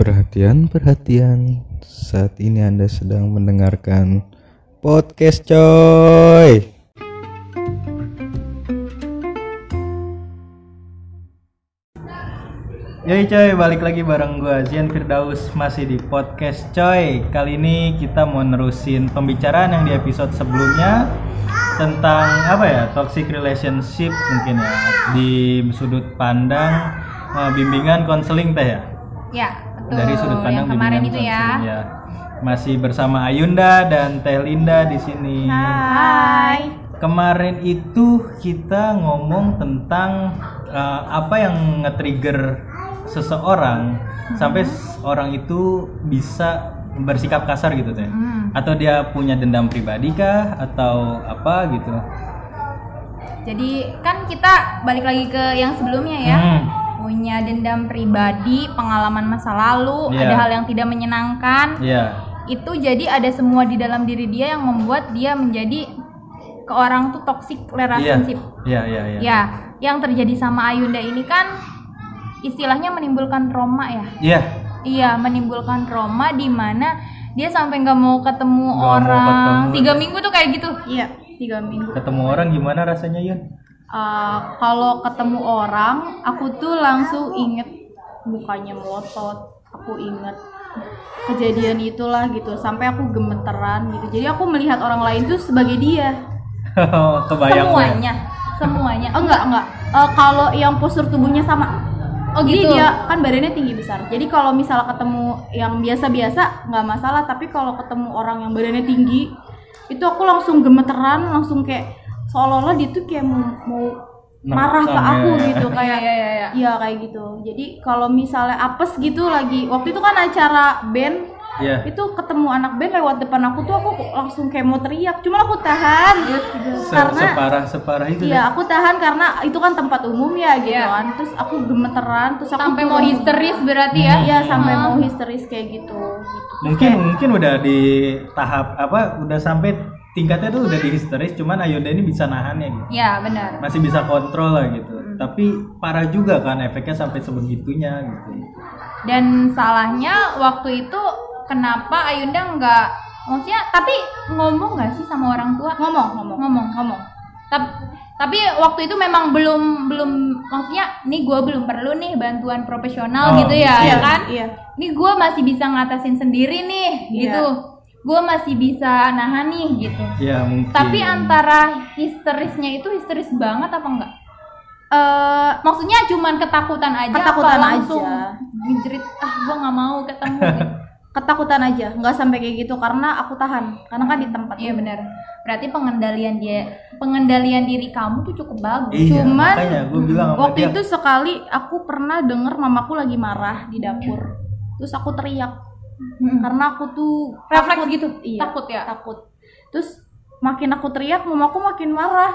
Perhatian, perhatian. Saat ini Anda sedang mendengarkan podcast coy. Yoi coy, balik lagi bareng gua Zian Firdaus masih di podcast coy. Kali ini kita mau nerusin pembicaraan yang di episode sebelumnya tentang apa ya toxic relationship mungkin ya di sudut pandang eh, bimbingan konseling teh ya Ya, betul. dari sudut pandang yang kemarin itu ya. ya. Masih bersama Ayunda dan Teh Linda di sini. Hai. Kemarin itu kita ngomong tentang uh, apa yang nge-trigger seseorang sampai s- orang itu bisa bersikap kasar gitu teh. Hmm. Atau dia punya dendam pribadi kah atau apa gitu. Jadi kan kita balik lagi ke yang sebelumnya ya. Hmm. Punya dendam pribadi, pengalaman masa lalu, Iya. ada hal yang tidak menyenangkan. Iya. Itu jadi ada semua di dalam diri dia yang membuat dia menjadi ke orang tuh toxic Iya. relationship. Iya, iya, iya. Ya, yang terjadi sama Ayunda ini kan istilahnya menimbulkan trauma ya. Iya. Iya, menimbulkan trauma di mana dia sampai nggak mau ketemu mau orang. ketemu. Tiga minggu tuh kayak gitu. Iya, tiga minggu. Ketemu orang gimana rasanya Yun? Uh, kalau ketemu orang, aku tuh langsung inget mukanya melotot. Aku inget kejadian itulah gitu. Sampai aku gemeteran gitu. Jadi aku melihat orang lain tuh sebagai dia. Kebayang. Semuanya, semuanya. Oh, enggak, enggak. Uh, kalau yang postur tubuhnya sama. Oh Jadi gitu. dia kan badannya tinggi besar. Jadi kalau misalnya ketemu yang biasa-biasa nggak masalah, tapi kalau ketemu orang yang badannya tinggi, itu aku langsung gemeteran, langsung kayak seolah-olah dia tuh kayak mau, mau marah ke Nendang aku ya. gitu Iya, kayak iya, iya, iya. Iya kayak gitu. Jadi kalau misalnya apes gitu lagi, waktu itu kan acara band, Iya. itu ketemu anak band lewat depan aku tuh aku langsung kayak mau teriak. Cuma aku tahan Se- karena separah separah itu. Iya, aku tahan karena itu kan tempat umum ya gitu Iya. kan. Terus aku gemeteran, terus aku sampai mau histeris berarti ya. Iya, sampai mau histeris kayak gitu. gitu. mungkin mungkin udah di tahap apa udah sampai tingkatnya tuh udah di histeris cuman Ayunda ini bisa nahannya gitu Iya, benar. masih bisa kontrol lah gitu tapi parah juga kan efeknya sampai sebegitunya gitu Dan salahnya waktu itu kenapa Ayunda nggak maksudnya tapi ngomong nggak sih sama orang tua? Ngomong, ngomong. Ngomong. Ngomong. Tap- tapi waktu itu memang belum belum maksudnya nih gue belum perlu nih bantuan profesional Oh, gitu ya iya. ya kan Iya. nih gue masih bisa ngatasin sendiri nih Iya. gitu gue masih bisa nahan nih gitu ya mungkin tapi antara histerisnya itu histeris banget apa enggak Eh, maksudnya cuman ketakutan aja Ketakutan apa langsung aja. ngejerit ah gue nggak mau ketemu gitu. ketakutan aja, nggak sampai kayak gitu karena aku tahan. Karena kan di tempat iya benar berarti pengendalian dia pengendalian diri kamu tuh cukup bagus iya, cuman makanya gue bilang Waktu dia itu sekali aku pernah denger mamaku lagi marah di dapur. Terus aku teriak Hmm. karena aku tuh refleks takut. gitu Iya, takut ya takut. Terus makin aku teriak, mamaku makin marah.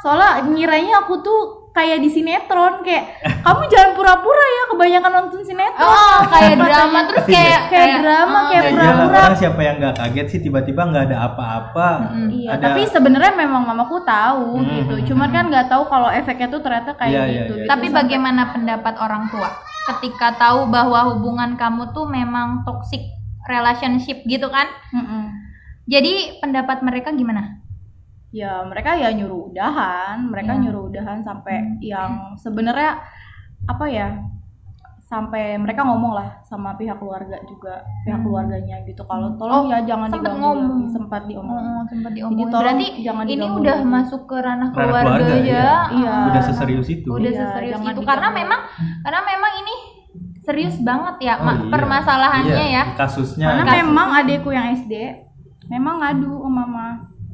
Soalnya ngiranya aku tuh kayak di sinetron kayak kamu jangan pura-pura ya kebanyakan nonton sinetron. oh kayak drama terus kayak Kayak drama, oh, kayak ya gitu. iyalah pura-pura. orang siapa yang nggak kaget sih tiba-tiba nggak ada apa-apa Mm-mm. Iya, ada tapi sebenarnya memang mamaku tahu Hmm. gitu. Cuman kan nggak tahu kalau efeknya tuh ternyata kayak Iya, iya, gitu. iya. gitu. Tapi bagaimana pendapat orang tua ketika tahu bahwa hubungan kamu tuh memang toxic relationship gitu kan? Mm-mm. Jadi pendapat mereka gimana? ya mereka ya nyuruh udahan mereka Ya. nyuruh udahan sampai yang sebenarnya apa ya sampai mereka ngomong lah sama pihak keluarga juga pihak Hmm. keluarganya gitu kalau tolong Oh, ya jangan sempet diganggu ngomong. lagi. sempat diomongin Oh, sempat Jadi diomongin. tolong Berarti jangan ini diganggu udah lagi. masuk ke ranah Ranah keluarga, keluarga, ya. iya. Iya. udah seserius itu Udah Iya, seserius itu karena memang karena memang ini serius banget ya Oh, Ma- iya. permasalahannya Iya, ya. kasusnya karena Kasus. memang adekku yang SD memang ngadu ke mama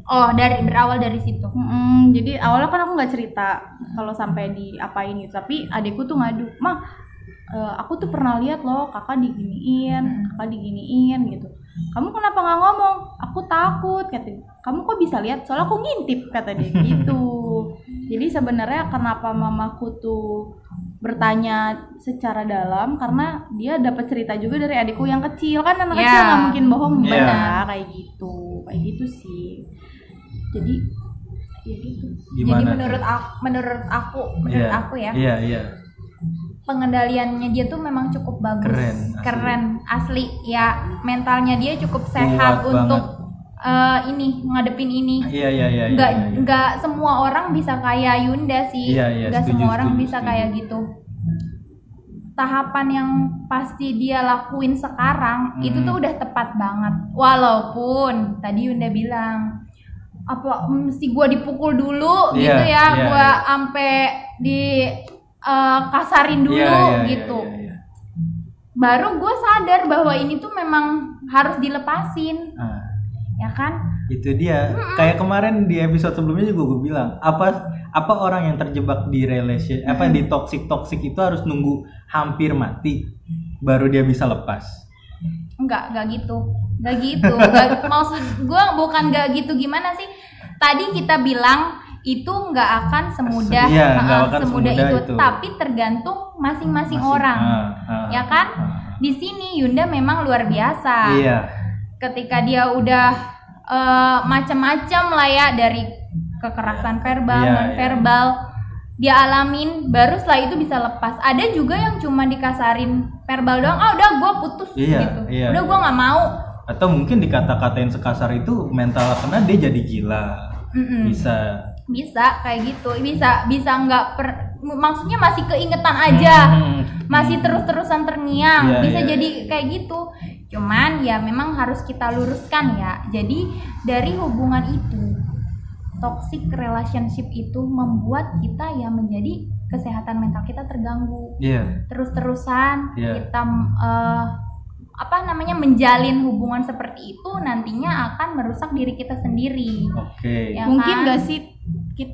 Oh, dari berawal dari situ. Mm-mm, jadi awalnya kan aku nggak cerita kalau sampai diapain gitu tapi adekku tuh ngadu mah eh, aku tuh pernah lihat loh kakak diginiin kakak diginiin gitu. Kamu kenapa nggak ngomong? Aku takut kata dia. kamu kok bisa lihat? Soalnya aku ngintip kata dia gitu. Jadi sebenarnya kenapa mamaku tuh bertanya secara dalam karena dia dapat cerita juga dari adikku yang kecil. Kan anak Ya. kecil nggak mungkin bohong Iya. benar kayak gitu. Kayak gitu sih. Jadi ya gitu. Gimana Jadi menurut aku menurut aku menurut Iya, aku ya. iya iya pengendaliannya dia tuh memang cukup bagus Keren, asli. keren asli ya mentalnya dia cukup sehat Kuat untuk eh, ini ngadepin ini Iya iya iya. iya, nggak iya, iya. nggak semua orang bisa kayak Yunda sih Iya, iya, nggak setuju, semua orang setuju, bisa setuju. kayak gitu tahapan yang pasti dia lakuin sekarang Hmm. itu tuh udah tepat banget walaupun tadi Yunda bilang apa mesti gua dipukul dulu Iya, gitu ya iya, gua iya. ampe di eh, kasarin dulu Iya, iya, iya, gitu iya, iya. baru gue sadar bahwa ini tuh memang harus dilepasin Ah, ya kan itu dia. Kayak kemarin di episode sebelumnya juga gue bilang, apa apa orang yang terjebak di relation apa di toxic toxic itu harus nunggu hampir mati baru dia bisa lepas. Enggak, enggak gitu. Enggak gitu. Nggak- maksud gue bukan enggak gitu gimana sih? Tadi kita bilang itu enggak akan semudah Iya, uh, nggak akan semudah semudah itu. itu. tapi tergantung masing-masing Masing- orang. ah, ah, ya kan? ah. Di sini Yunda memang luar biasa. Iya. Ketika dia udah eh, macam-macam lah ya dari kekerasan verbal, Iya, non verbal dia alamin baru setelah itu bisa lepas. Ada juga yang cuma dikasarin verbal doang, ah udah gue putus Iya, gitu. iya, udah iya. gue nggak mau. Atau mungkin dikata-katain sekasar itu mental kena dia jadi gila. Mm-mm. Bisa. Bisa kayak gitu bisa bisa nggak per maksudnya masih keingetan aja Hmm. masih terus-terusan terngiang Iya, bisa iya, jadi kayak gitu cuman ya memang harus kita luruskan ya jadi dari hubungan itu toxic relationship itu membuat kita ya menjadi kesehatan mental kita terganggu Iya. terus-terusan Iya. kita eh, apa namanya menjalin hubungan seperti itu nantinya akan merusak diri kita sendiri Oke. Ya mungkin kan? gak sih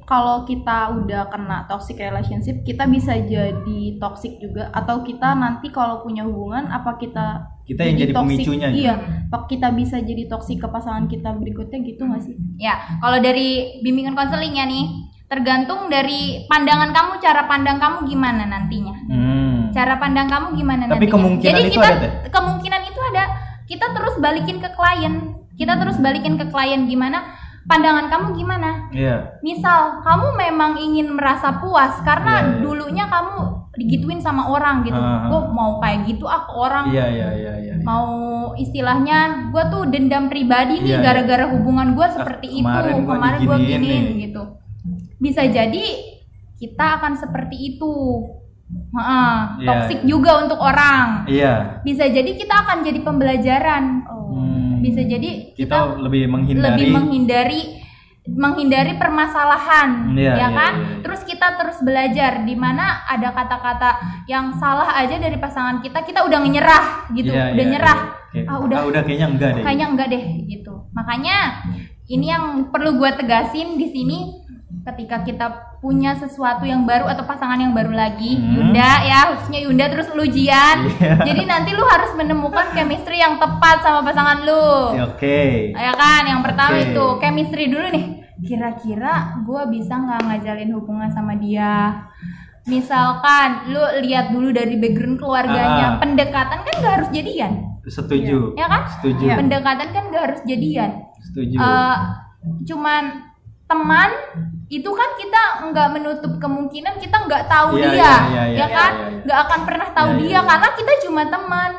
kalau kita udah kena toxic relationship kita bisa jadi toxic juga atau kita nanti kalau punya hubungan apa kita Kita yang jadi toxic? pemicunya gitu. iya apa kita bisa jadi toxic ke pasangan kita berikutnya gitu gak sih Ya, kalau dari bimbingan konselingnya nih, tergantung dari pandangan kamu, cara pandang kamu gimana nantinya. Hmm. Cara pandang kamu gimana Tapi nantinya. kemungkinan Jadi itu kita ada, kemungkinan itu ada. Kita terus balikin ke klien. Kita terus balikin ke klien gimana pandangan kamu gimana. Iya. Misal kamu memang ingin merasa puas karena Iya, iya. dulunya kamu digituin sama orang gitu. Ah. Gue mau kayak gitu ah ke orang Iya iya iya iya. mau istilahnya gue tuh dendam pribadi nih Iya, iya. gara-gara hubungan gue seperti itu kemarin gua kemarin gue giniin nih. gitu bisa jadi kita akan seperti itu Heeh, Iya, toxic iya. juga untuk orang Iya. bisa jadi kita akan jadi pembelajaran Hmm. Bisa jadi kita, lebih menghindari. lebih menghindari menghindari permasalahan Iya, ya iya, kan iya. terus kita terus belajar di mana ada kata-kata yang salah aja dari pasangan kita kita udah nyerah gitu Iya, udah iya, nyerah iya. Oke. ah udah Ah, udah kayaknya enggak deh. kayaknya enggak deh gitu makanya ini yang perlu gue tegasin di sini ketika kita punya sesuatu yang baru atau pasangan yang baru lagi Hmm. Yunda ya khususnya Yunda terus lu Jian Iya. jadi nanti lu harus menemukan chemistry yang tepat sama pasangan lu Ya, Oke. ya kan yang pertama Oke. itu chemistry dulu nih kira-kira gue bisa nggak ngajalin hubungan sama dia misalkan lu lihat dulu dari background keluarganya Ah. pendekatan kan nggak harus jadian Setuju. ya kan Setuju. pendekatan kan nggak harus jadian Setuju. Eh, cuman teman itu kan kita nggak menutup kemungkinan kita nggak tahu Iya, dia iya, iya, iya, ya kan iya, iya. nggak akan pernah tahu Iya, dia karena kita cuma teman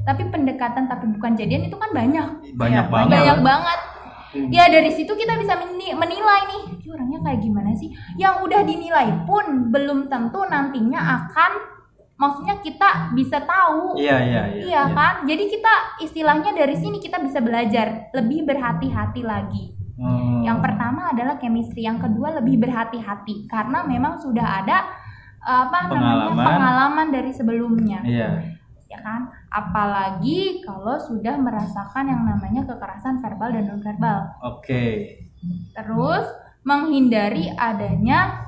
tapi pendekatan tapi bukan jadian itu kan banyak banyak Iya, banget. banyak banget Hmm. ya dari situ kita bisa meni- menilai nih "Ini orangnya kayak gimana sih yang udah dinilai pun belum tentu nantinya akan maksudnya kita bisa tahu Iya iya iya. Iya kan? Jadi kita istilahnya dari sini kita bisa belajar lebih berhati-hati lagi. Hmm. Yang pertama adalah chemistry, yang kedua lebih berhati-hati karena memang sudah ada apa namanya Pengalaman. pengalaman dari sebelumnya, Iya. ya kan? Apalagi kalau sudah merasakan yang namanya kekerasan verbal dan non verbal. Oke. Terus menghindari adanya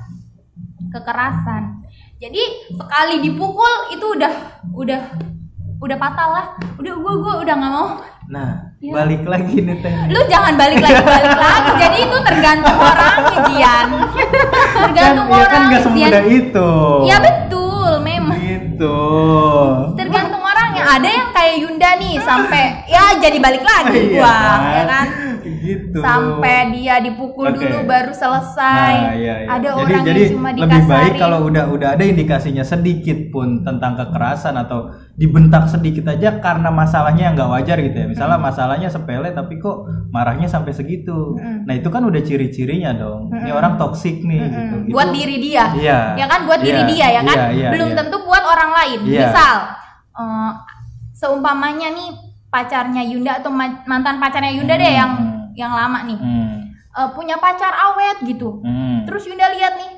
kekerasan. Jadi sekali dipukul itu udah udah udah fatal lah. Udah gua gua udah nggak mau Nah, Iya. balik lagi nih teh. lu jangan balik lagi balik lagi jadi itu tergantung orangnya Jian tergantung kan, ya kan orang nggak semudah itu. ya betul memang Gitu. tergantung orangnya ada yang kayak Yunda nih sampai ya jadi balik lagi Iya gua kan? ya kan gitu. sampai dia dipukul Oke. dulu baru selesai. Nah, iya, iya. Ada jadi, orang jadi yang cuma lebih baik kalau udah udah ada indikasinya sedikit pun tentang kekerasan atau dibentak sedikit aja karena masalahnya yang nggak wajar gitu ya. Misalnya masalahnya sepele tapi kok marahnya sampai segitu. Mm-mm. Nah itu kan udah ciri-cirinya dong. Ini orang toksik nih gitu. Mm-mm. Itu- buat diri dia. Iya. Ya kan buat diri Iya, dia ya kan. iya, iya, Belum iya. tentu buat orang lain. Iya. Misal eh, seumpamanya nih pacarnya Yunda atau ma- mantan pacarnya Yunda deh Hmm. yang yang lama nih. Hmm. Eh, punya pacar awet gitu. Hmm. Terus Yunda lihat nih,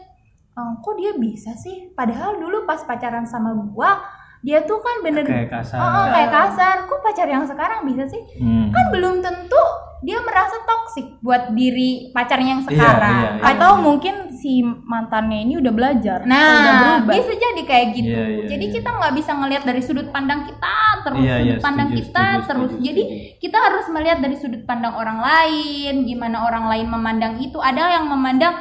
"Eh, kok dia bisa sih? Padahal dulu pas pacaran sama gua, dia tuh kan bener kayak kasar. Oh, oh, kayak kasar. Kok pacar yang sekarang bisa sih? Hmm. Kan belum tentu dia merasa toksik buat diri pacarnya yang Iya, sekarang. iya, iya. Atau mungkin si mantannya ini udah belajar, udah Nah, berubah. bisa jadi kayak gitu. Iya, iya, jadi iya. kita nggak bisa ngelihat dari sudut pandang kita terus Iya, sudut iya, pandang setuju, kita setuju, terus. setuju, jadi setuju. kita harus melihat dari sudut pandang orang lain, gimana orang lain memandang itu. Ada yang memandang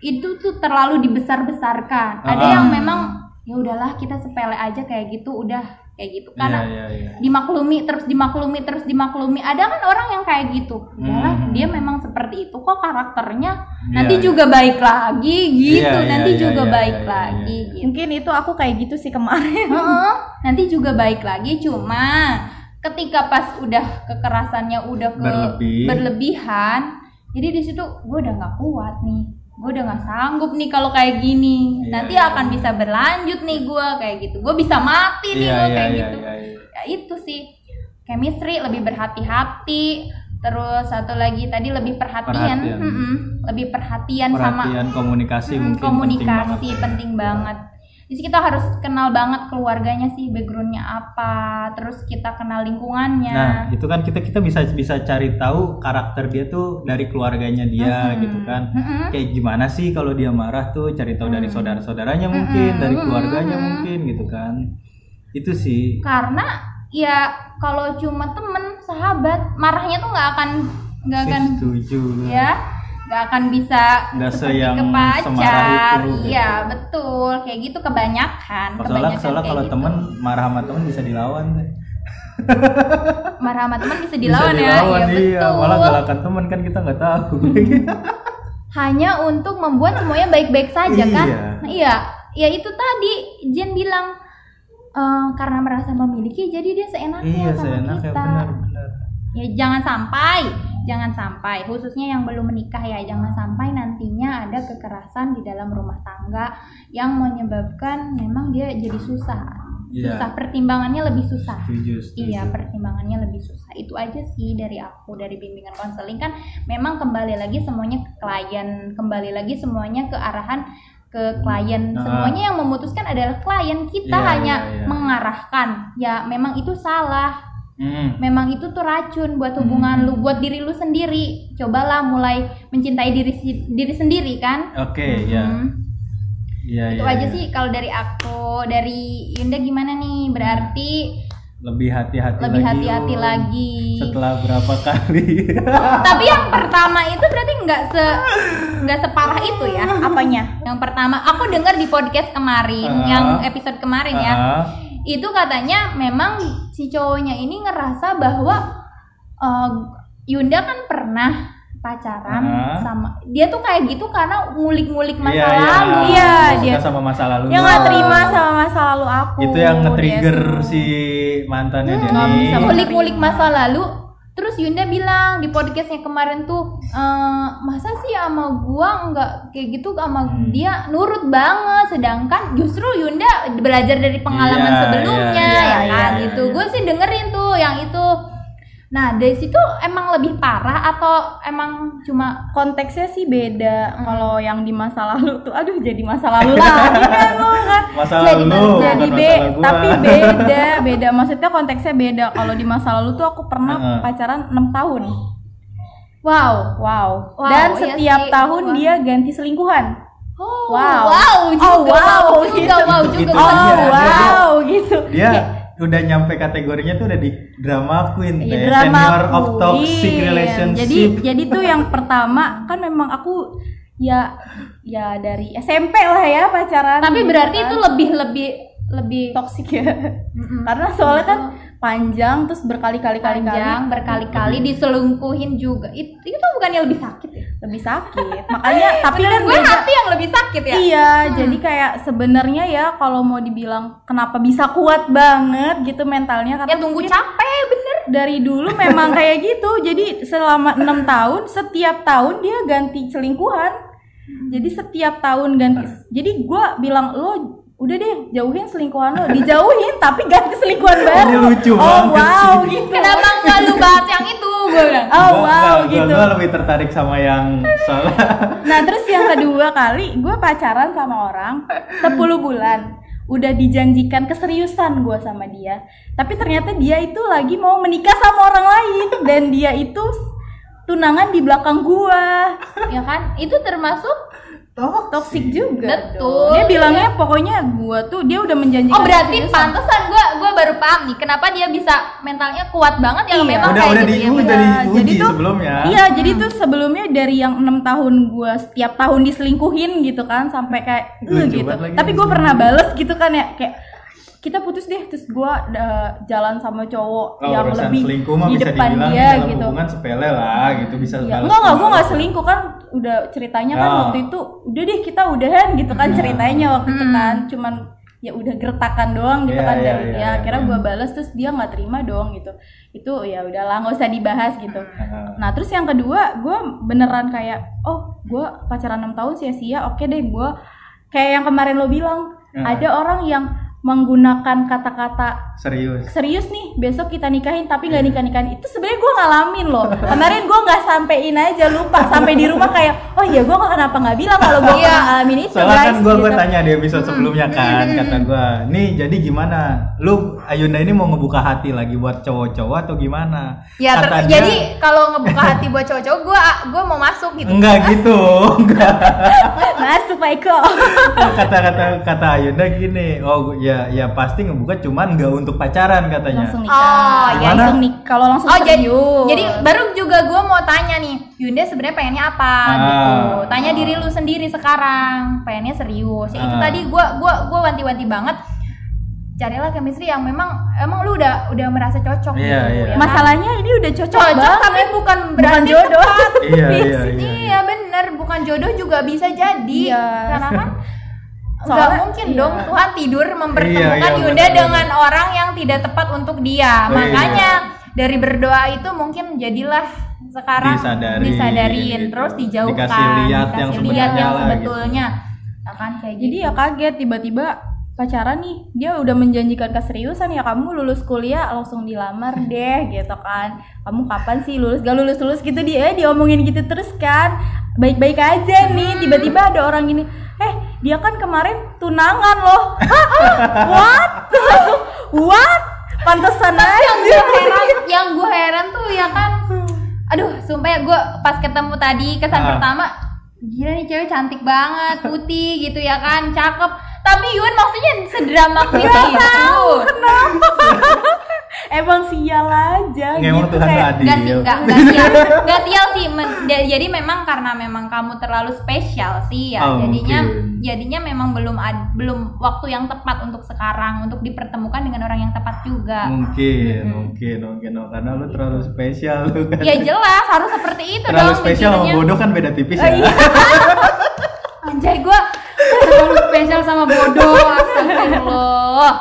itu tuh terlalu dibesar-besarkan. Ada Ah. yang memang ya udahlah kita sepele aja kayak gitu, udah kayak gitu. Karena Iya, iya, iya. dimaklumi terus dimaklumi terus dimaklumi ada kan orang yang kayak gitu udahlah Hmm. dia memang seperti itu kok karakternya Iya, nanti iya. juga baik lagi gitu Iya, iya, nanti iya, juga iya, baik iya, iya, lagi iya. gitu Mungkin itu aku kayak gitu sih kemarin. Heeh, nanti juga baik lagi cuma ketika pas udah kekerasannya udah ke Berlebih. berlebihan jadi di situ gue udah nggak kuat nih gue udah nggak sanggup nih kalau kayak gini Iya, nanti iya, akan iya. bisa berlanjut nih gue kayak gitu gue bisa mati nih Iya, gue iya, kayak iya, gitu iya, iya. ya itu sih chemistry lebih berhati-hati terus satu lagi tadi lebih perhatian, Perhatian. Mm-mm. lebih perhatian, sama Perhatian komunikasi Mm, mungkin komunikasi penting penting banget. banget, Jadi kita harus kenal banget keluarganya sih backgroundnya apa terus kita kenal lingkungannya Nah, itu kan kita kita bisa bisa cari tahu karakter dia tuh dari keluarganya dia Mm-mm. gitu kan. Mm-mm. Kayak gimana sih kalau dia marah tuh cari tahu dari saudara-saudaranya mungkin, dari keluarganya mungkin gitu kan. Itu sih. karena ya kalau cuma temen sahabat marahnya tuh nggak akan nggak akan setuju. ya nggak akan bisa Nggak seperti seyang ke pacar itu, gitu. iya betul kayak gitu kebanyakan Soalnya, kebanyakan soalnya kalau gitu. temen marah sama temen bisa dilawan deh. marah sama teman bisa Bisa dilawan, ya dilawan, ya iya. betul Malah galakan temen kan kita nggak tahu. hanya untuk membuat semuanya baik-baik saja kan Iya. Nah, iya ya itu tadi Jen bilang eh, karena merasa memiliki jadi dia seenaknya iya, sama seenaknya kita benar-benar. ya jangan sampai jangan sampai khususnya yang belum menikah ya jangan sampai nantinya ada kekerasan di dalam rumah tangga yang menyebabkan memang dia jadi susah Iya. susah pertimbangannya lebih susah Setuju, setuju. Iya, pertimbangannya lebih susah. Itu aja sih dari aku, dari bimbingan konseling kan memang kembali lagi semuanya ke klien, kembali lagi semuanya ke arahan ke klien. Ah. Semuanya yang memutuskan adalah klien. Kita Iya, hanya iya, iya. mengarahkan. Ya, memang itu salah. Hmm. Memang itu tuh racun buat hubungan lu, buat diri lu sendiri. Cobalah mulai mencintai diri diri sendiri kan. Oke, ya. Hmm. Iya, Itu iya, aja iya. sih kalau dari aku, dari Yunda gimana nih? Berarti Lebih hati-hati lebih lagi. hati-hati Yun. lagi. Setelah berapa kali? Tapi yang pertama itu berarti nggak se nggak separah itu ya apanya? Yang pertama aku dengar di podcast kemarin, Ah. yang episode kemarin ya. Itu katanya memang si cowoknya ini ngerasa bahwa eh, Yunda kan pernah pacaran Ah. sama dia tuh kayak gitu karena ngulik-ngulik masa iya, iya. lalu. Iya, Suka dia- sama masa lalu. Dia nggak terima sama masa lalu aku. Itu yang nge-trigger si mantannya Hmm, dia nggak nih. bisa ngulik-ngulik masa lalu terus Yunda bilang di podcastnya kemarin tuh "Eh, masa sih sama gua nggak kayak gitu sama Hmm. dia nurut banget sedangkan justru Yunda belajar dari pengalaman Iya, sebelumnya iya, ya iya, kan iya, gitu iya. gue sih dengerin tuh yang itu nah dari situ emang lebih parah atau emang cuma konteksnya sih beda. Kalau yang di masa lalu tuh, aduh jadi masa lalu lagi kan lu kan. Masa Jadi- lalu, jadi be, tapi beda, beda. Maksudnya konteksnya beda. Kalau di masa lalu tuh aku pernah Heeh. pacaran 6 tahun. wow Wow. Wow, Dan iya setiap sih. tahun Wah. dia ganti selingkuhan. oh Wow. wow juga Oh, wow, wow juga gitu. wow juga itu Oh, dia, dia- wow gitu. Dia udah nyampe kategorinya tuh udah di drama queen teh. drama Senior of queen. toxic relationship. Jadi jadi tuh yang pertama kan memang aku ya ya dari SMP lah ya pacaran. tapi gitu berarti kan. itu lebih lebih lebih toksik ya Mm-mm. karena soalnya kan panjang terus berkali-kali kali panjang berkali-kali diselingkuhin juga itu itu bukannya lebih sakit ya lebih sakit makanya tapi kan gue beda hati yang lebih sakit ya Iya, jadi kayak sebenarnya ya kalau mau dibilang kenapa bisa kuat banget gitu mentalnya karena ya tunggu mungkin capek bener dari dulu memang kayak gitu. Jadi selama enam tahun setiap tahun dia ganti selingkuhan. Jadi setiap tahun ganti. Jadi gua bilang lo udah deh jauhin selingkuhan lo, dijauhin tapi ganti selingkuhan baru. Ini lucu oh banget wow sih. gitu. kenapa nggak lu bahas yang itu gue bilang Oh Gua- wow gua- gitu. gua lebih tertarik sama yang soal Nah terus yang kedua kali gue pacaran sama orang 10 bulan Udah dijanjikan keseriusan gue sama dia Tapi ternyata dia itu lagi mau menikah sama orang lain Dan dia itu tunangan di belakang gua ya kan itu termasuk Toh, Toxic juga Betul. Dia bilangnya pokoknya gua tuh dia udah menjanjikan oh berarti pantesan gue gue baru paham nih kenapa dia bisa mentalnya kuat banget ya Iya. memang udah kayak udah gitu di ya udah Iya, diuji jadi tuh- sebelumnya. Iya, jadi tuh sebelumnya dari yang enam tahun gua setiap tahun diselingkuhin gitu kan sampai kayak "Eh," gitu. lagi Tapi gue pernah bales gitu kan ya kayak kita putus deh terus gua uh, jalan sama cowok Oh, yang lebih selingkuh mah di bisa depan dibilang dia dalam gitu. hubungan sepele lah gitu bisa Iya, balas enggak enggak gue nggak selingkuh kan udah ceritanya kan Oh. waktu itu udah deh kita udahan gitu kan Hmm. ceritanya waktu itu kan cuman ya udah gertakan doang gitu Iya, kan iya, dari iya, dia iya. akhirnya gue balas terus dia nggak terima dong gitu itu ya udahlah nggak usah dibahas gitu Heeh. Nah terus yang kedua gue beneran kayak oh gue pacaran 6 tahun sia-sia oke deh gue kayak yang kemarin lo bilang Nah. ada orang yang menggunakan kata-kata serius. serius nih besok kita nikahin tapi nggak nikah nikahin itu sebenarnya gue ngalamin loh kemarin gue nggak sampein aja lupa sampai di rumah kayak oh iya gue kenapa nggak bilang kalau gue Iya. ngalamin itu Soalnya kan guys gua gua gitu. tanya di episode sebelumnya kan kata gua, "Nih, jadi gimana? Lu Ayunda ini mau ngebuka hati lagi buat cowok-cowok atau gimana?" ya ter- Kata dia, jadi kalau ngebuka hati buat cowok-cowok gue gue mau masuk gitu enggak gitu. Enggak. masuk Pak Eko Kata-kata kata Ayunda gini, "Oh, ya ya pasti ngebuka cuman enggak untuk pacaran katanya." langsung nikah Oh, iya. langsung nik kalau langsung Oh jadi, serius. jadi baru juga gue mau tanya nih, Yunda sebenarnya pengennya apa Ah. gitu. Tanya diri lu sendiri sekarang, pengennya serius. Ya itu Ah. tadi gue gua gua wanti-wanti banget. Carilah chemistry yang memang emang lu udah udah merasa cocok Iya, gitu. iya. ya kan? masalahnya ini udah cocok, cocok banget tapi bukan bukan berarti jodoh tepat. Iya, iya, iya. Iya bener, bukan jodoh juga bisa jadi. Iya. Karena kan nggak Soalnya- mungkin iya. dong Tuhan tidur mempertemukan Iya, iya, Yunda benar, dengan orang yang tidak tepat untuk dia. Oh, Makanya dari berdoa itu mungkin jadilah sekarang Disadarin, disadarin, gitu. terus dijauhkan, Dikasih lihat yang dikasih sebenarnya lihat yang lah, gitu. sebetulnya. Nah, kan kayak Jadi gitu. ya kaget tiba-tiba pacaran nih dia udah menjanjikan keseriusan ya kamu lulus kuliah langsung dilamar deh gitu kan kamu kapan sih lulus gak lulus lulus gitu dia diomongin gitu terus kan baik-baik aja nih tiba-tiba ada orang gini eh dia kan kemarin tunangan loh Hah? what Terus langsung what pantesan yang aja gue heran, yang gue heran tuh ya kan, aduh, sumpah ya gue pas ketemu tadi kesan Ah. pertama, gila nih cewek cantik banget, putih gitu ya kan, cakep. Tapi Yun maksudnya sedrama itu. emang sial aja Emang gitu Tuhan kayak tadi. Gak sih, sial, sih. Men- ja- jadi memang karena memang kamu terlalu spesial sih ya. Oh, jadinya, mungkin. jadinya memang belum ad- belum waktu yang tepat untuk sekarang untuk dipertemukan dengan orang yang tepat juga. Mungkin, mungkin, mungkin, oh, karena lu terlalu spesial lu kan. Ya jelas harus seperti itu terlalu dong spesial sama bodoh kan beda tipis Oh, ya. iya. Anjay gue terlalu spesial sama bodoh. Astagfirullah.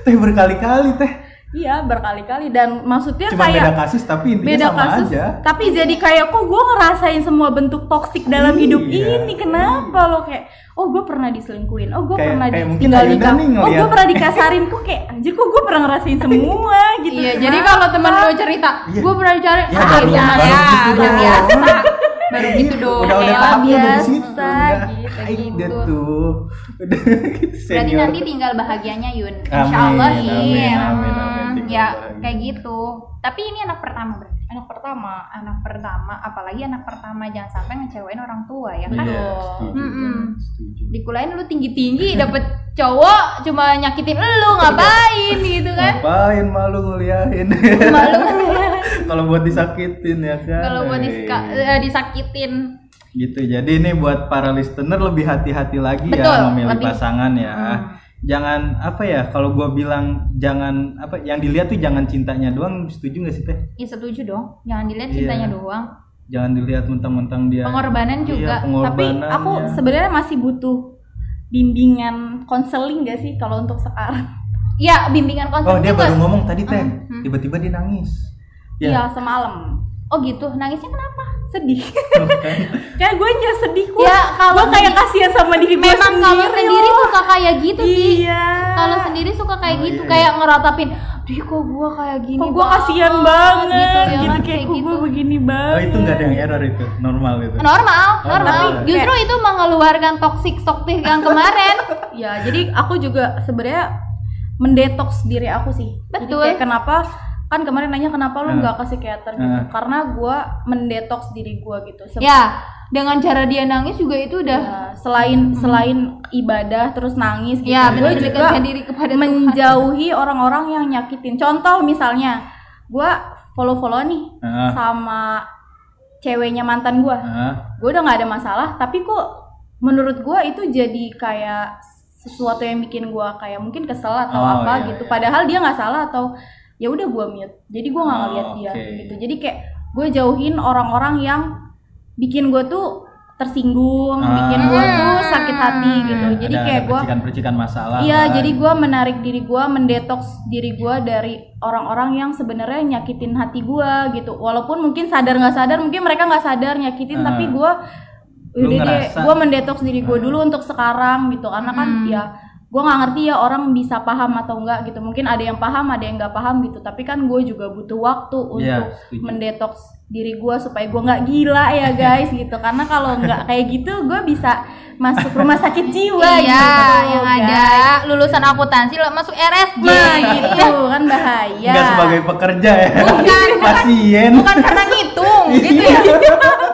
teh berkali-kali teh. Iya berkali-kali. Dan maksudnya Cuma kayak beda kasus tapi intinya beda sama kasus. aja. tapi jadi kayak kok gue ngerasain semua bentuk toksik dalam hidup Iya. ini? Kenapa lo kayak oh gue pernah diselingkuhin. Oh gue pernah kayak mungkin tinggal di Ayunda kam- nih oh gue pernah dikasarin. Kok kayak anjir kok gue pernah ngerasain semua gitu. Iya, jadi kalau teman lo cerita, Iya. gue pernah dicari, Ya, ah, ya, ya, dong. biasa, baru gitu dong. Udah udah ya, biasa, situ. Udah. gitu, gitu. tuh. Udah Berarti nanti tinggal bahagianya Yun. Amin, Insya Allah sih. amin, amin, Hmm, amin, tinggal ya bahagia. kayak gitu. Tapi ini anak pertama berarti. anak pertama Anak pertama, apalagi anak pertama jangan sampai ngecewain orang tua ya kan. Iya, Betul. setuju. Mm-mm. setuju. Di kuliahin lu tinggi-tinggi dapet cowok cuma nyakitin lu ngapain gitu kan. Ngapain malu nguliahin? Malu Kalau buat disakitin ya kan. kalau buat diska- eh, disakitin. gitu jadi ini buat para listener lebih hati-hati lagi Betul, ya memilih lebih. pasangan ya Hmm. jangan apa ya kalau gua bilang jangan apa yang dilihat tuh jangan cintanya doang setuju nggak sih teh ya setuju dong jangan dilihat Iya. cintanya doang jangan dilihat mentang-mentang dia pengorbanan Iya, juga tapi pengorbanannya. aku sebenarnya masih butuh bimbingan konseling gak sih kalau untuk sekarang ya bimbingan oh konseling dia juga baru ngomong tadi teh Hmm. tiba-tiba dia nangis ya iya semalam. Oh gitu. Nangisnya kenapa? Sedih. Kan? kayak gue aja sedih kok. Ya, kalau gue kayak kasihan sama diri gue memang kalau sendiri loh. suka kayak gitu sih. Iya. Kalau sendiri suka kayak Oh, gitu iya, kayak ngeratapin Duh kok gua kayak gini kok gue kasihan banget. gitu, ya gitu, kan? kayak kok gitu. gue begini banget oh itu nggak ada yang error itu? Normal itu? Normal Oh, normal. normal. justru itu mengeluarkan toxic toxic yang kemarin. Ya jadi aku juga sebenarnya mendetoks diri aku sih. Jadi Betul. kayak kenapa kan kemarin nanya kenapa lu Hmm. nggak ke psikiater gitu. Hmm. karena gue mendetoks diri gue gitu. Se- ya dengan cara dia nangis juga itu udah Ya, selain selain ibadah terus nangis gitu. Ya gue juga diri kepada Tuhan. menjauhi orang-orang yang nyakitin. Contoh misalnya gue follow follow nih Ah, sama ceweknya mantan gue ah. gue udah nggak ada masalah tapi kok menurut gue itu jadi kayak sesuatu yang bikin gue kayak mungkin kesel atau Oh, apa iya, gitu. iya. padahal dia nggak salah atau ya udah gue mute jadi gue nggak Oh, ngeliat dia oke. gitu jadi kayak gue jauhin orang-orang yang bikin gue tuh tersinggung Ah. bikin gue tuh sakit hati gitu Iya, jadi ada- kayak gue percikan-percikan masalah Iya, lah. jadi gue menarik diri gue, mendetoks diri gue dari orang-orang yang sebenarnya nyakitin hati gue gitu. Walaupun mungkin sadar nggak sadar, mungkin mereka nggak sadar nyakitin, Ah. tapi gue udah deh, gue mendetoks diri gue dulu untuk sekarang gitu. Karena kan Hmm. ya gue nggak ngerti ya orang bisa paham atau enggak gitu. Mungkin ada yang paham, ada yang nggak paham gitu. Tapi kan gue juga butuh waktu Iya, untuk setuju. mendetoks diri gue supaya gue nggak gila ya guys gitu. Karena kalau nggak kayak gitu, gue bisa masuk rumah sakit jiwa iya gitu, yang ada lulusan akuntansi lo masuk RSJ Nah gitu kan bahaya. Nggak sebagai pekerja ya Bukan, pasien bukan karena ngitung gitu ya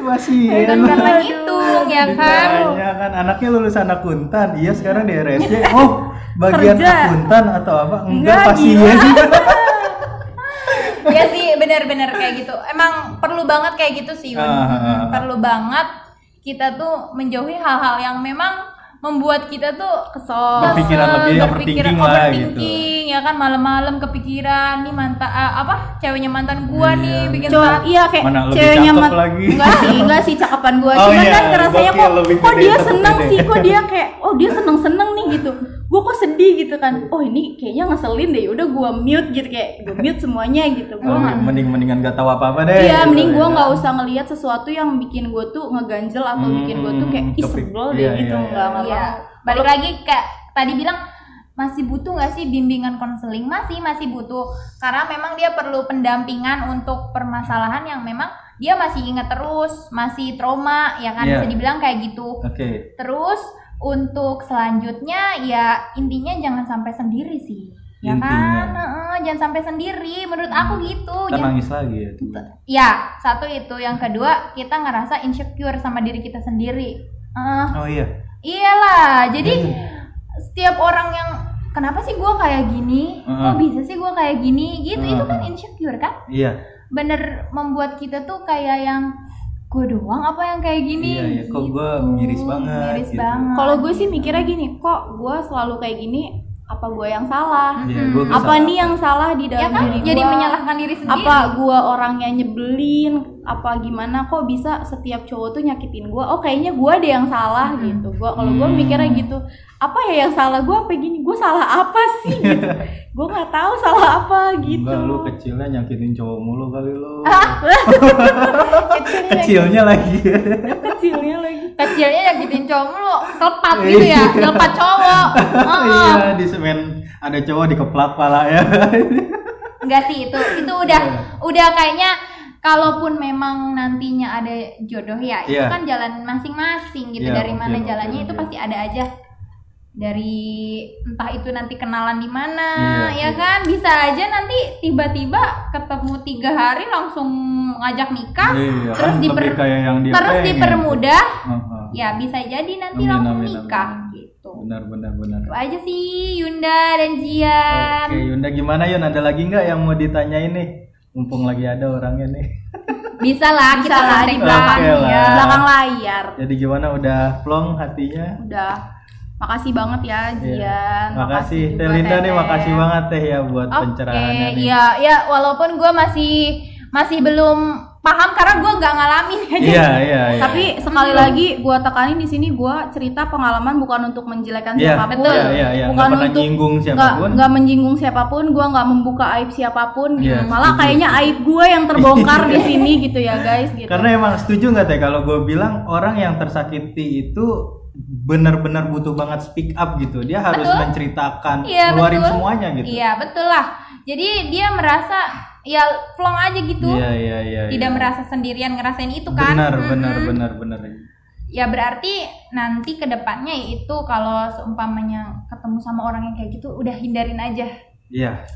pasien bukan karena ngitung ya kan? Ditanya kan anaknya lulusan akuntan iya sekarang di RSJ oh bagian Kerja. akuntan atau apa? Enggak Enggak, pasien ya sih benar-benar kayak gitu. Emang perlu banget kayak gitu sih Yun. Ah. Mm, perlu banget kita tuh menjauhi hal-hal yang memang membuat kita tuh kesel Berpikiran lebih overthinking lah, gitu. ya kan malam-malam kepikiran nih mantan apa ceweknya mantan gua Iya. nih bikin Cowok, saat iya kayak Mana lebih ceweknya cakep mat- lagi. enggak sih enggak sih cakapan gua Oh cuman iya, kan gokil, kok kok dia seneng sih kok dia kayak oh dia seneng seneng nih gitu gua kok sedih gitu kan oh ini kayaknya ngeselin deh udah gua mute gitu kayak gua mute semuanya gitu gua nggak mending mendingan gak tahu apa apa deh Iya, gitu, mending gua ya. nggak usah ngelihat sesuatu yang bikin gua tuh ngeganjel atau bikin gua tuh kayak Hmm, ih kepik- sebel iya, deh gitu iya, nggak nggak Iya. mau. Balik lagi kayak tadi bilang masih butuh nggak sih bimbingan konseling? Masih masih butuh karena memang dia perlu pendampingan untuk permasalahan yang memang dia masih ingat terus, masih trauma ya kan Iya. bisa dibilang kayak gitu. oke Terus untuk selanjutnya ya intinya jangan sampai sendiri sih. Ya Intinya. kan? Heeh, jangan sampai sendiri menurut aku gitu. kita Jangan- nangis lagi ya tuh. Ya, satu itu. Yang kedua, kita ngerasa insecure sama diri kita sendiri. Heeh. oh iya Iyalah, jadi Hmm. setiap orang yang kenapa sih gua kayak gini? Heeh. Kok bisa sih gua kayak gini? Gitu, itu kan insecure kan? iya Bener membuat kita tuh kayak yang gue doang apa yang kayak gini? Iya, iya. Kok gua Gitu. miris banget, Miris gitu. banget. Kalau gue sih mikirnya gini, kok gue selalu kayak gini, apa gue yang salah? iya gua Apa nih yang salah di ya dalam kan, diri jadi gua? menyalahkan diri sendiri. Apa gue orangnya nyebelin? Apa gimana? Kok bisa setiap cowok tuh nyakitin gue? Oh kayaknya gue deh yang salah gitu. Gua kalau gue Hmm. mikirnya gitu, apa ya yang salah gue? Apa gini? Gue salah apa sih? gitu. gue nggak tahu salah apa gitu. Enggak, lu kecilnya nyakitin cowok mulu kali lu. Kecilnya Kecilnya lagi. Kecilnya lagi. Kecilnya nyakitin cowok lu selepat gitu ya selepat cowok Heeh. iya, di semen ada cowok dikeplak pala ya. enggak sih itu itu udah udah kayaknya kalaupun memang nantinya ada jodoh ya itu Iya. kan jalan masing-masing gitu Iya, dari mana oke, jalannya itu oke. pasti ada aja dari entah itu nanti kenalan di mana Iya, ya iya. kan bisa aja nanti tiba-tiba ketemu tiga hari langsung ngajak nikah Iya, terus kan diper kayak yang dia terus pengen. dipermudah Heeh. Ya bisa jadi nanti Amin, langsung amin, nikah amin. gitu Benar benar benar. itu aja sih Yunda dan Jian Oke, Yunda gimana Yun? Ada lagi nggak yang mau ditanyain nih? Mumpung lagi ada orangnya nih. bisa lah Bisa kita lah, di belakang ya Belakang layar. Jadi gimana udah plong hatinya? Udah. makasih banget ya Jian Iya. Makasih juga, Teh Linda nih, makasih banget Teh ya buat Oke, pencerahannya nih. ya ya walaupun gue masih masih belum paham karena gue nggak ngalamin ya. Iya, iya, iya. Tapi sekali lagi gua tekanin di sini gua cerita pengalaman bukan untuk menjelekkan Iya, siapa pun, betul. Iya, iya, iya. bukan pernah untuk nyinggung nggak siapa pun. nggak menyinggung siapa pun, gua nggak membuka aib siapa pun gitu. Iya, Malah setuju. kayaknya aib gua yang terbongkar di sini gitu ya guys gitu. Karena emang setuju nggak teh kalau gue bilang orang yang tersakiti itu benar-benar butuh banget speak up gitu. Dia harus Betul. menceritakan, Iya, keluarin betul. semuanya gitu. Iya betul lah. Jadi dia merasa ya plong aja gitu. Iya, iya, iya. Tidak iya. merasa sendirian ngerasain itu kan. Benar, Mm-mm. benar, benar, benar. Ya berarti nanti ke depannya itu kalau seumpamanya ketemu sama orang yang kayak gitu udah hindarin aja. Iya.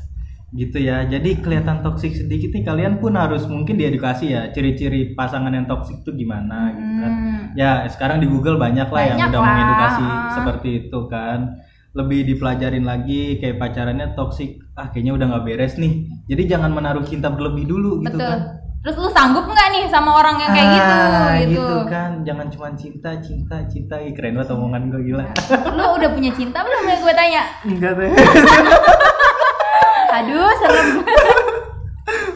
Gitu ya. Jadi kelihatan toksik sedikit nih kalian pun harus mungkin diedukasi ya ciri-ciri pasangan yang toksik itu gimana gitu kan. Hmm. Ya, sekarang di Google banyak lah yang Banyak udah lah. mengedukasi seperti itu kan. Lebih dipelajarin lagi kayak pacarannya toksik, ah kayaknya udah nggak beres nih. Jadi jangan menaruh cinta berlebih dulu gitu Betul. kan. Terus lu sanggup nggak nih sama orang yang kayak gitu Ah, gitu? kan. Jangan cuma cinta, cinta, cinta. Ih, keren banget omongan gue gila. Lu udah punya cinta belum ya gue tanya? Enggak deh. Aduh, serem.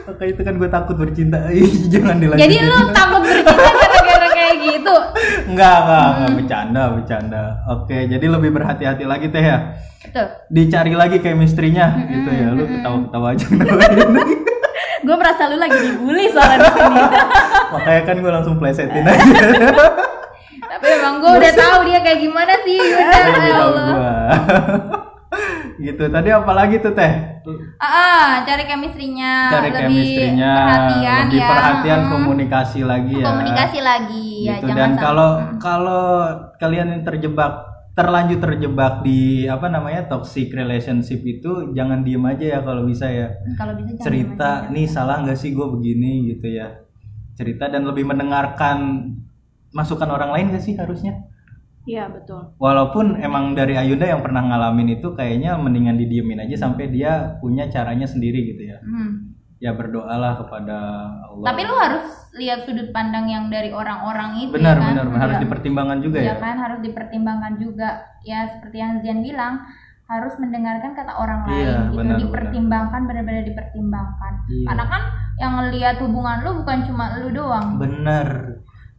Maka itu kan gue takut bercinta. Ih, jangan dilanjutin. Jadi lu takut bercinta gara-gara kayak gitu? Enggak, enggak, enggak bercanda, bercanda. Oke, jadi lebih berhati-hati lagi teh ya. Betul. Dicari lagi chemistry-nya gitu ya. Lu ketawa-ketawa aja gue merasa lu lagi dibully soalnya di sini. Makanya kan gue langsung plesetin aja. Tapi emang gue udah tahu dia kayak gimana sih. Lu ya tahu Allah. Gitu. Tadi apa lagi tuh teh? Ah, ah, cari chemistry-nya, Cari lebih chemistry-nya, perhatian lebih ya. perhatian Mm. komunikasi lagi ya. Komunikasi lagi ya, gitu jangan dan kalau kalau kalian yang terjebak terlanjur terjebak di apa namanya toxic relationship itu jangan diem aja ya kalau bisa ya kalau bisa cerita nih salah nggak sih gue begini gitu ya cerita dan lebih mendengarkan masukan orang lain gak sih harusnya Iya, betul. walaupun emang dari Ayunda yang pernah ngalamin itu kayaknya mendingan didiemin aja sampai dia punya caranya sendiri gitu ya. Hmm. ya berdoalah kepada Allah. Tapi lu harus lihat sudut pandang yang dari orang-orang itu benar ya kan? benar harus Iya. dipertimbangkan juga Iya ya. kan? Harus dipertimbangkan juga. Ya seperti yang Zian bilang harus mendengarkan kata orang Iya, lain gitu. benar, dipertimbangkan benar-benar dipertimbangkan. Iya. karena kan yang ngelihat hubungan lu bukan cuma lu doang. Bener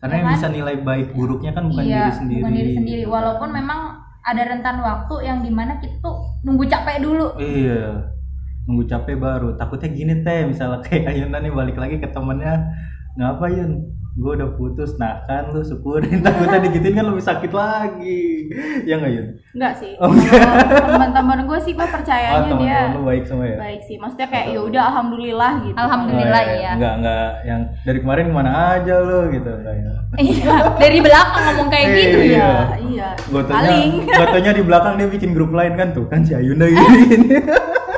karena Ya yang kan? bisa nilai baik buruknya kan bukan iya diri sendiri. bukan diri sendiri. Walaupun memang ada rentan waktu yang di mana kita tuh nunggu capek dulu. Iya nunggu capek baru. Takutnya gini teh. Misalnya kayak Ayunda nih balik lagi ke temennya ngapa Yun gue udah putus nah kan lu syukurin takutnya digituin kan lebih sakit lagi ya nggak Yun Enggak sih. Oh, Teman-teman gue sih gue oh percayanya dia teman-teman lu baik semua ya baik sih. Maksudnya kayak ya udah alhamdulillah gitu. Alhamdulillah. Oh, iya. nggak nggak yang dari kemarin ke mana aja lu gitu enggak ya iya dari belakang ngomong kayak Eh, gitu iya. Iya, iya. Gotonya, Paling. gotonya di belakang dia bikin grup lain kan tuh kan si Ayunda gini.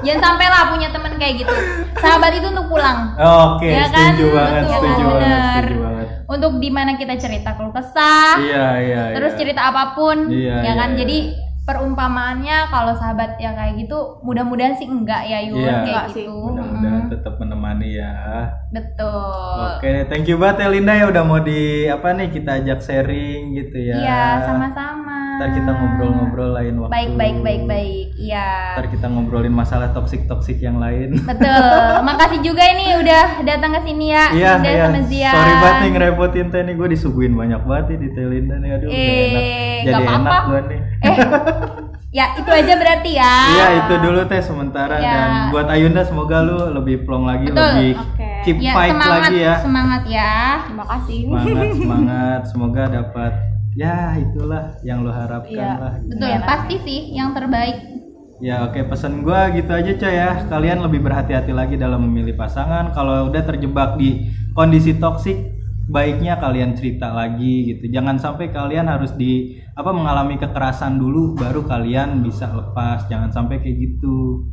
jangan sampai lah punya temen kayak gitu sahabat itu untuk pulang Oke, Ya kan? setuju banget, Betul, setuju banget, bener. setuju banget. Untuk di mana kita cerita keluh kesah Iya, iya, terus iya. cerita apa pun Iya, ya iya, kan iya. jadi perumpamaannya kalau sahabat yang kayak gitu mudah-mudahan sih enggak ya Yun Iya. kayak Enggak sih, gitu Menemani ya. betul Oke, thank you banget ya Linda ya udah mau di apa nih kita ajak sharing gitu ya. iya sama-sama Ntar kita ngobrol-ngobrol lain waktu. baik baik baik baik iya Ntar kita ngobrolin masalah toksik-toksik yang lain. betul makasih juga ini udah datang ke sini ya Iya, Linda iya. sama Zia Sorry banget nih ngerepotin teh nih gue disuguhin banyak banget nih di teh Linda nih aduh udah Eh, enak. Jadi apa-apa. enak gue nih. eh ya itu aja berarti ya Iya itu dulu teh sementara Ya. dan buat Ayunda semoga lu lebih plong lagi Betul. lebih Oke. keep ya fight semangat lagi ya. semangat ya Terima kasih. Semangat semangat semoga dapat ya itulah yang lu harapkan Iya. lah. betul Iya, pasti sih yang terbaik Ya oke pesan gua gitu aja coy ya. Kalian lebih berhati-hati lagi dalam memilih pasangan. Kalau udah terjebak di kondisi toksik, baiknya kalian cerita lagi gitu. Jangan sampai kalian harus di apa mengalami kekerasan dulu baru kalian bisa lepas. Jangan sampai kayak gitu.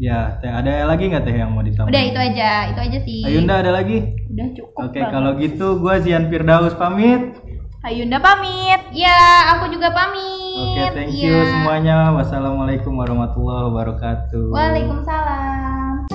Ya, teh ada lagi nggak teh yang mau ditambah? udah itu aja itu aja sih Ayunda ada lagi? Udah cukup. Oke, kalau gitu gua Zian Firdaus pamit. Ayunda pamit. ya aku juga pamit Oke, thank Iya. you semuanya. Wassalamualaikum warahmatullahi wabarakatuh. Waalaikumsalam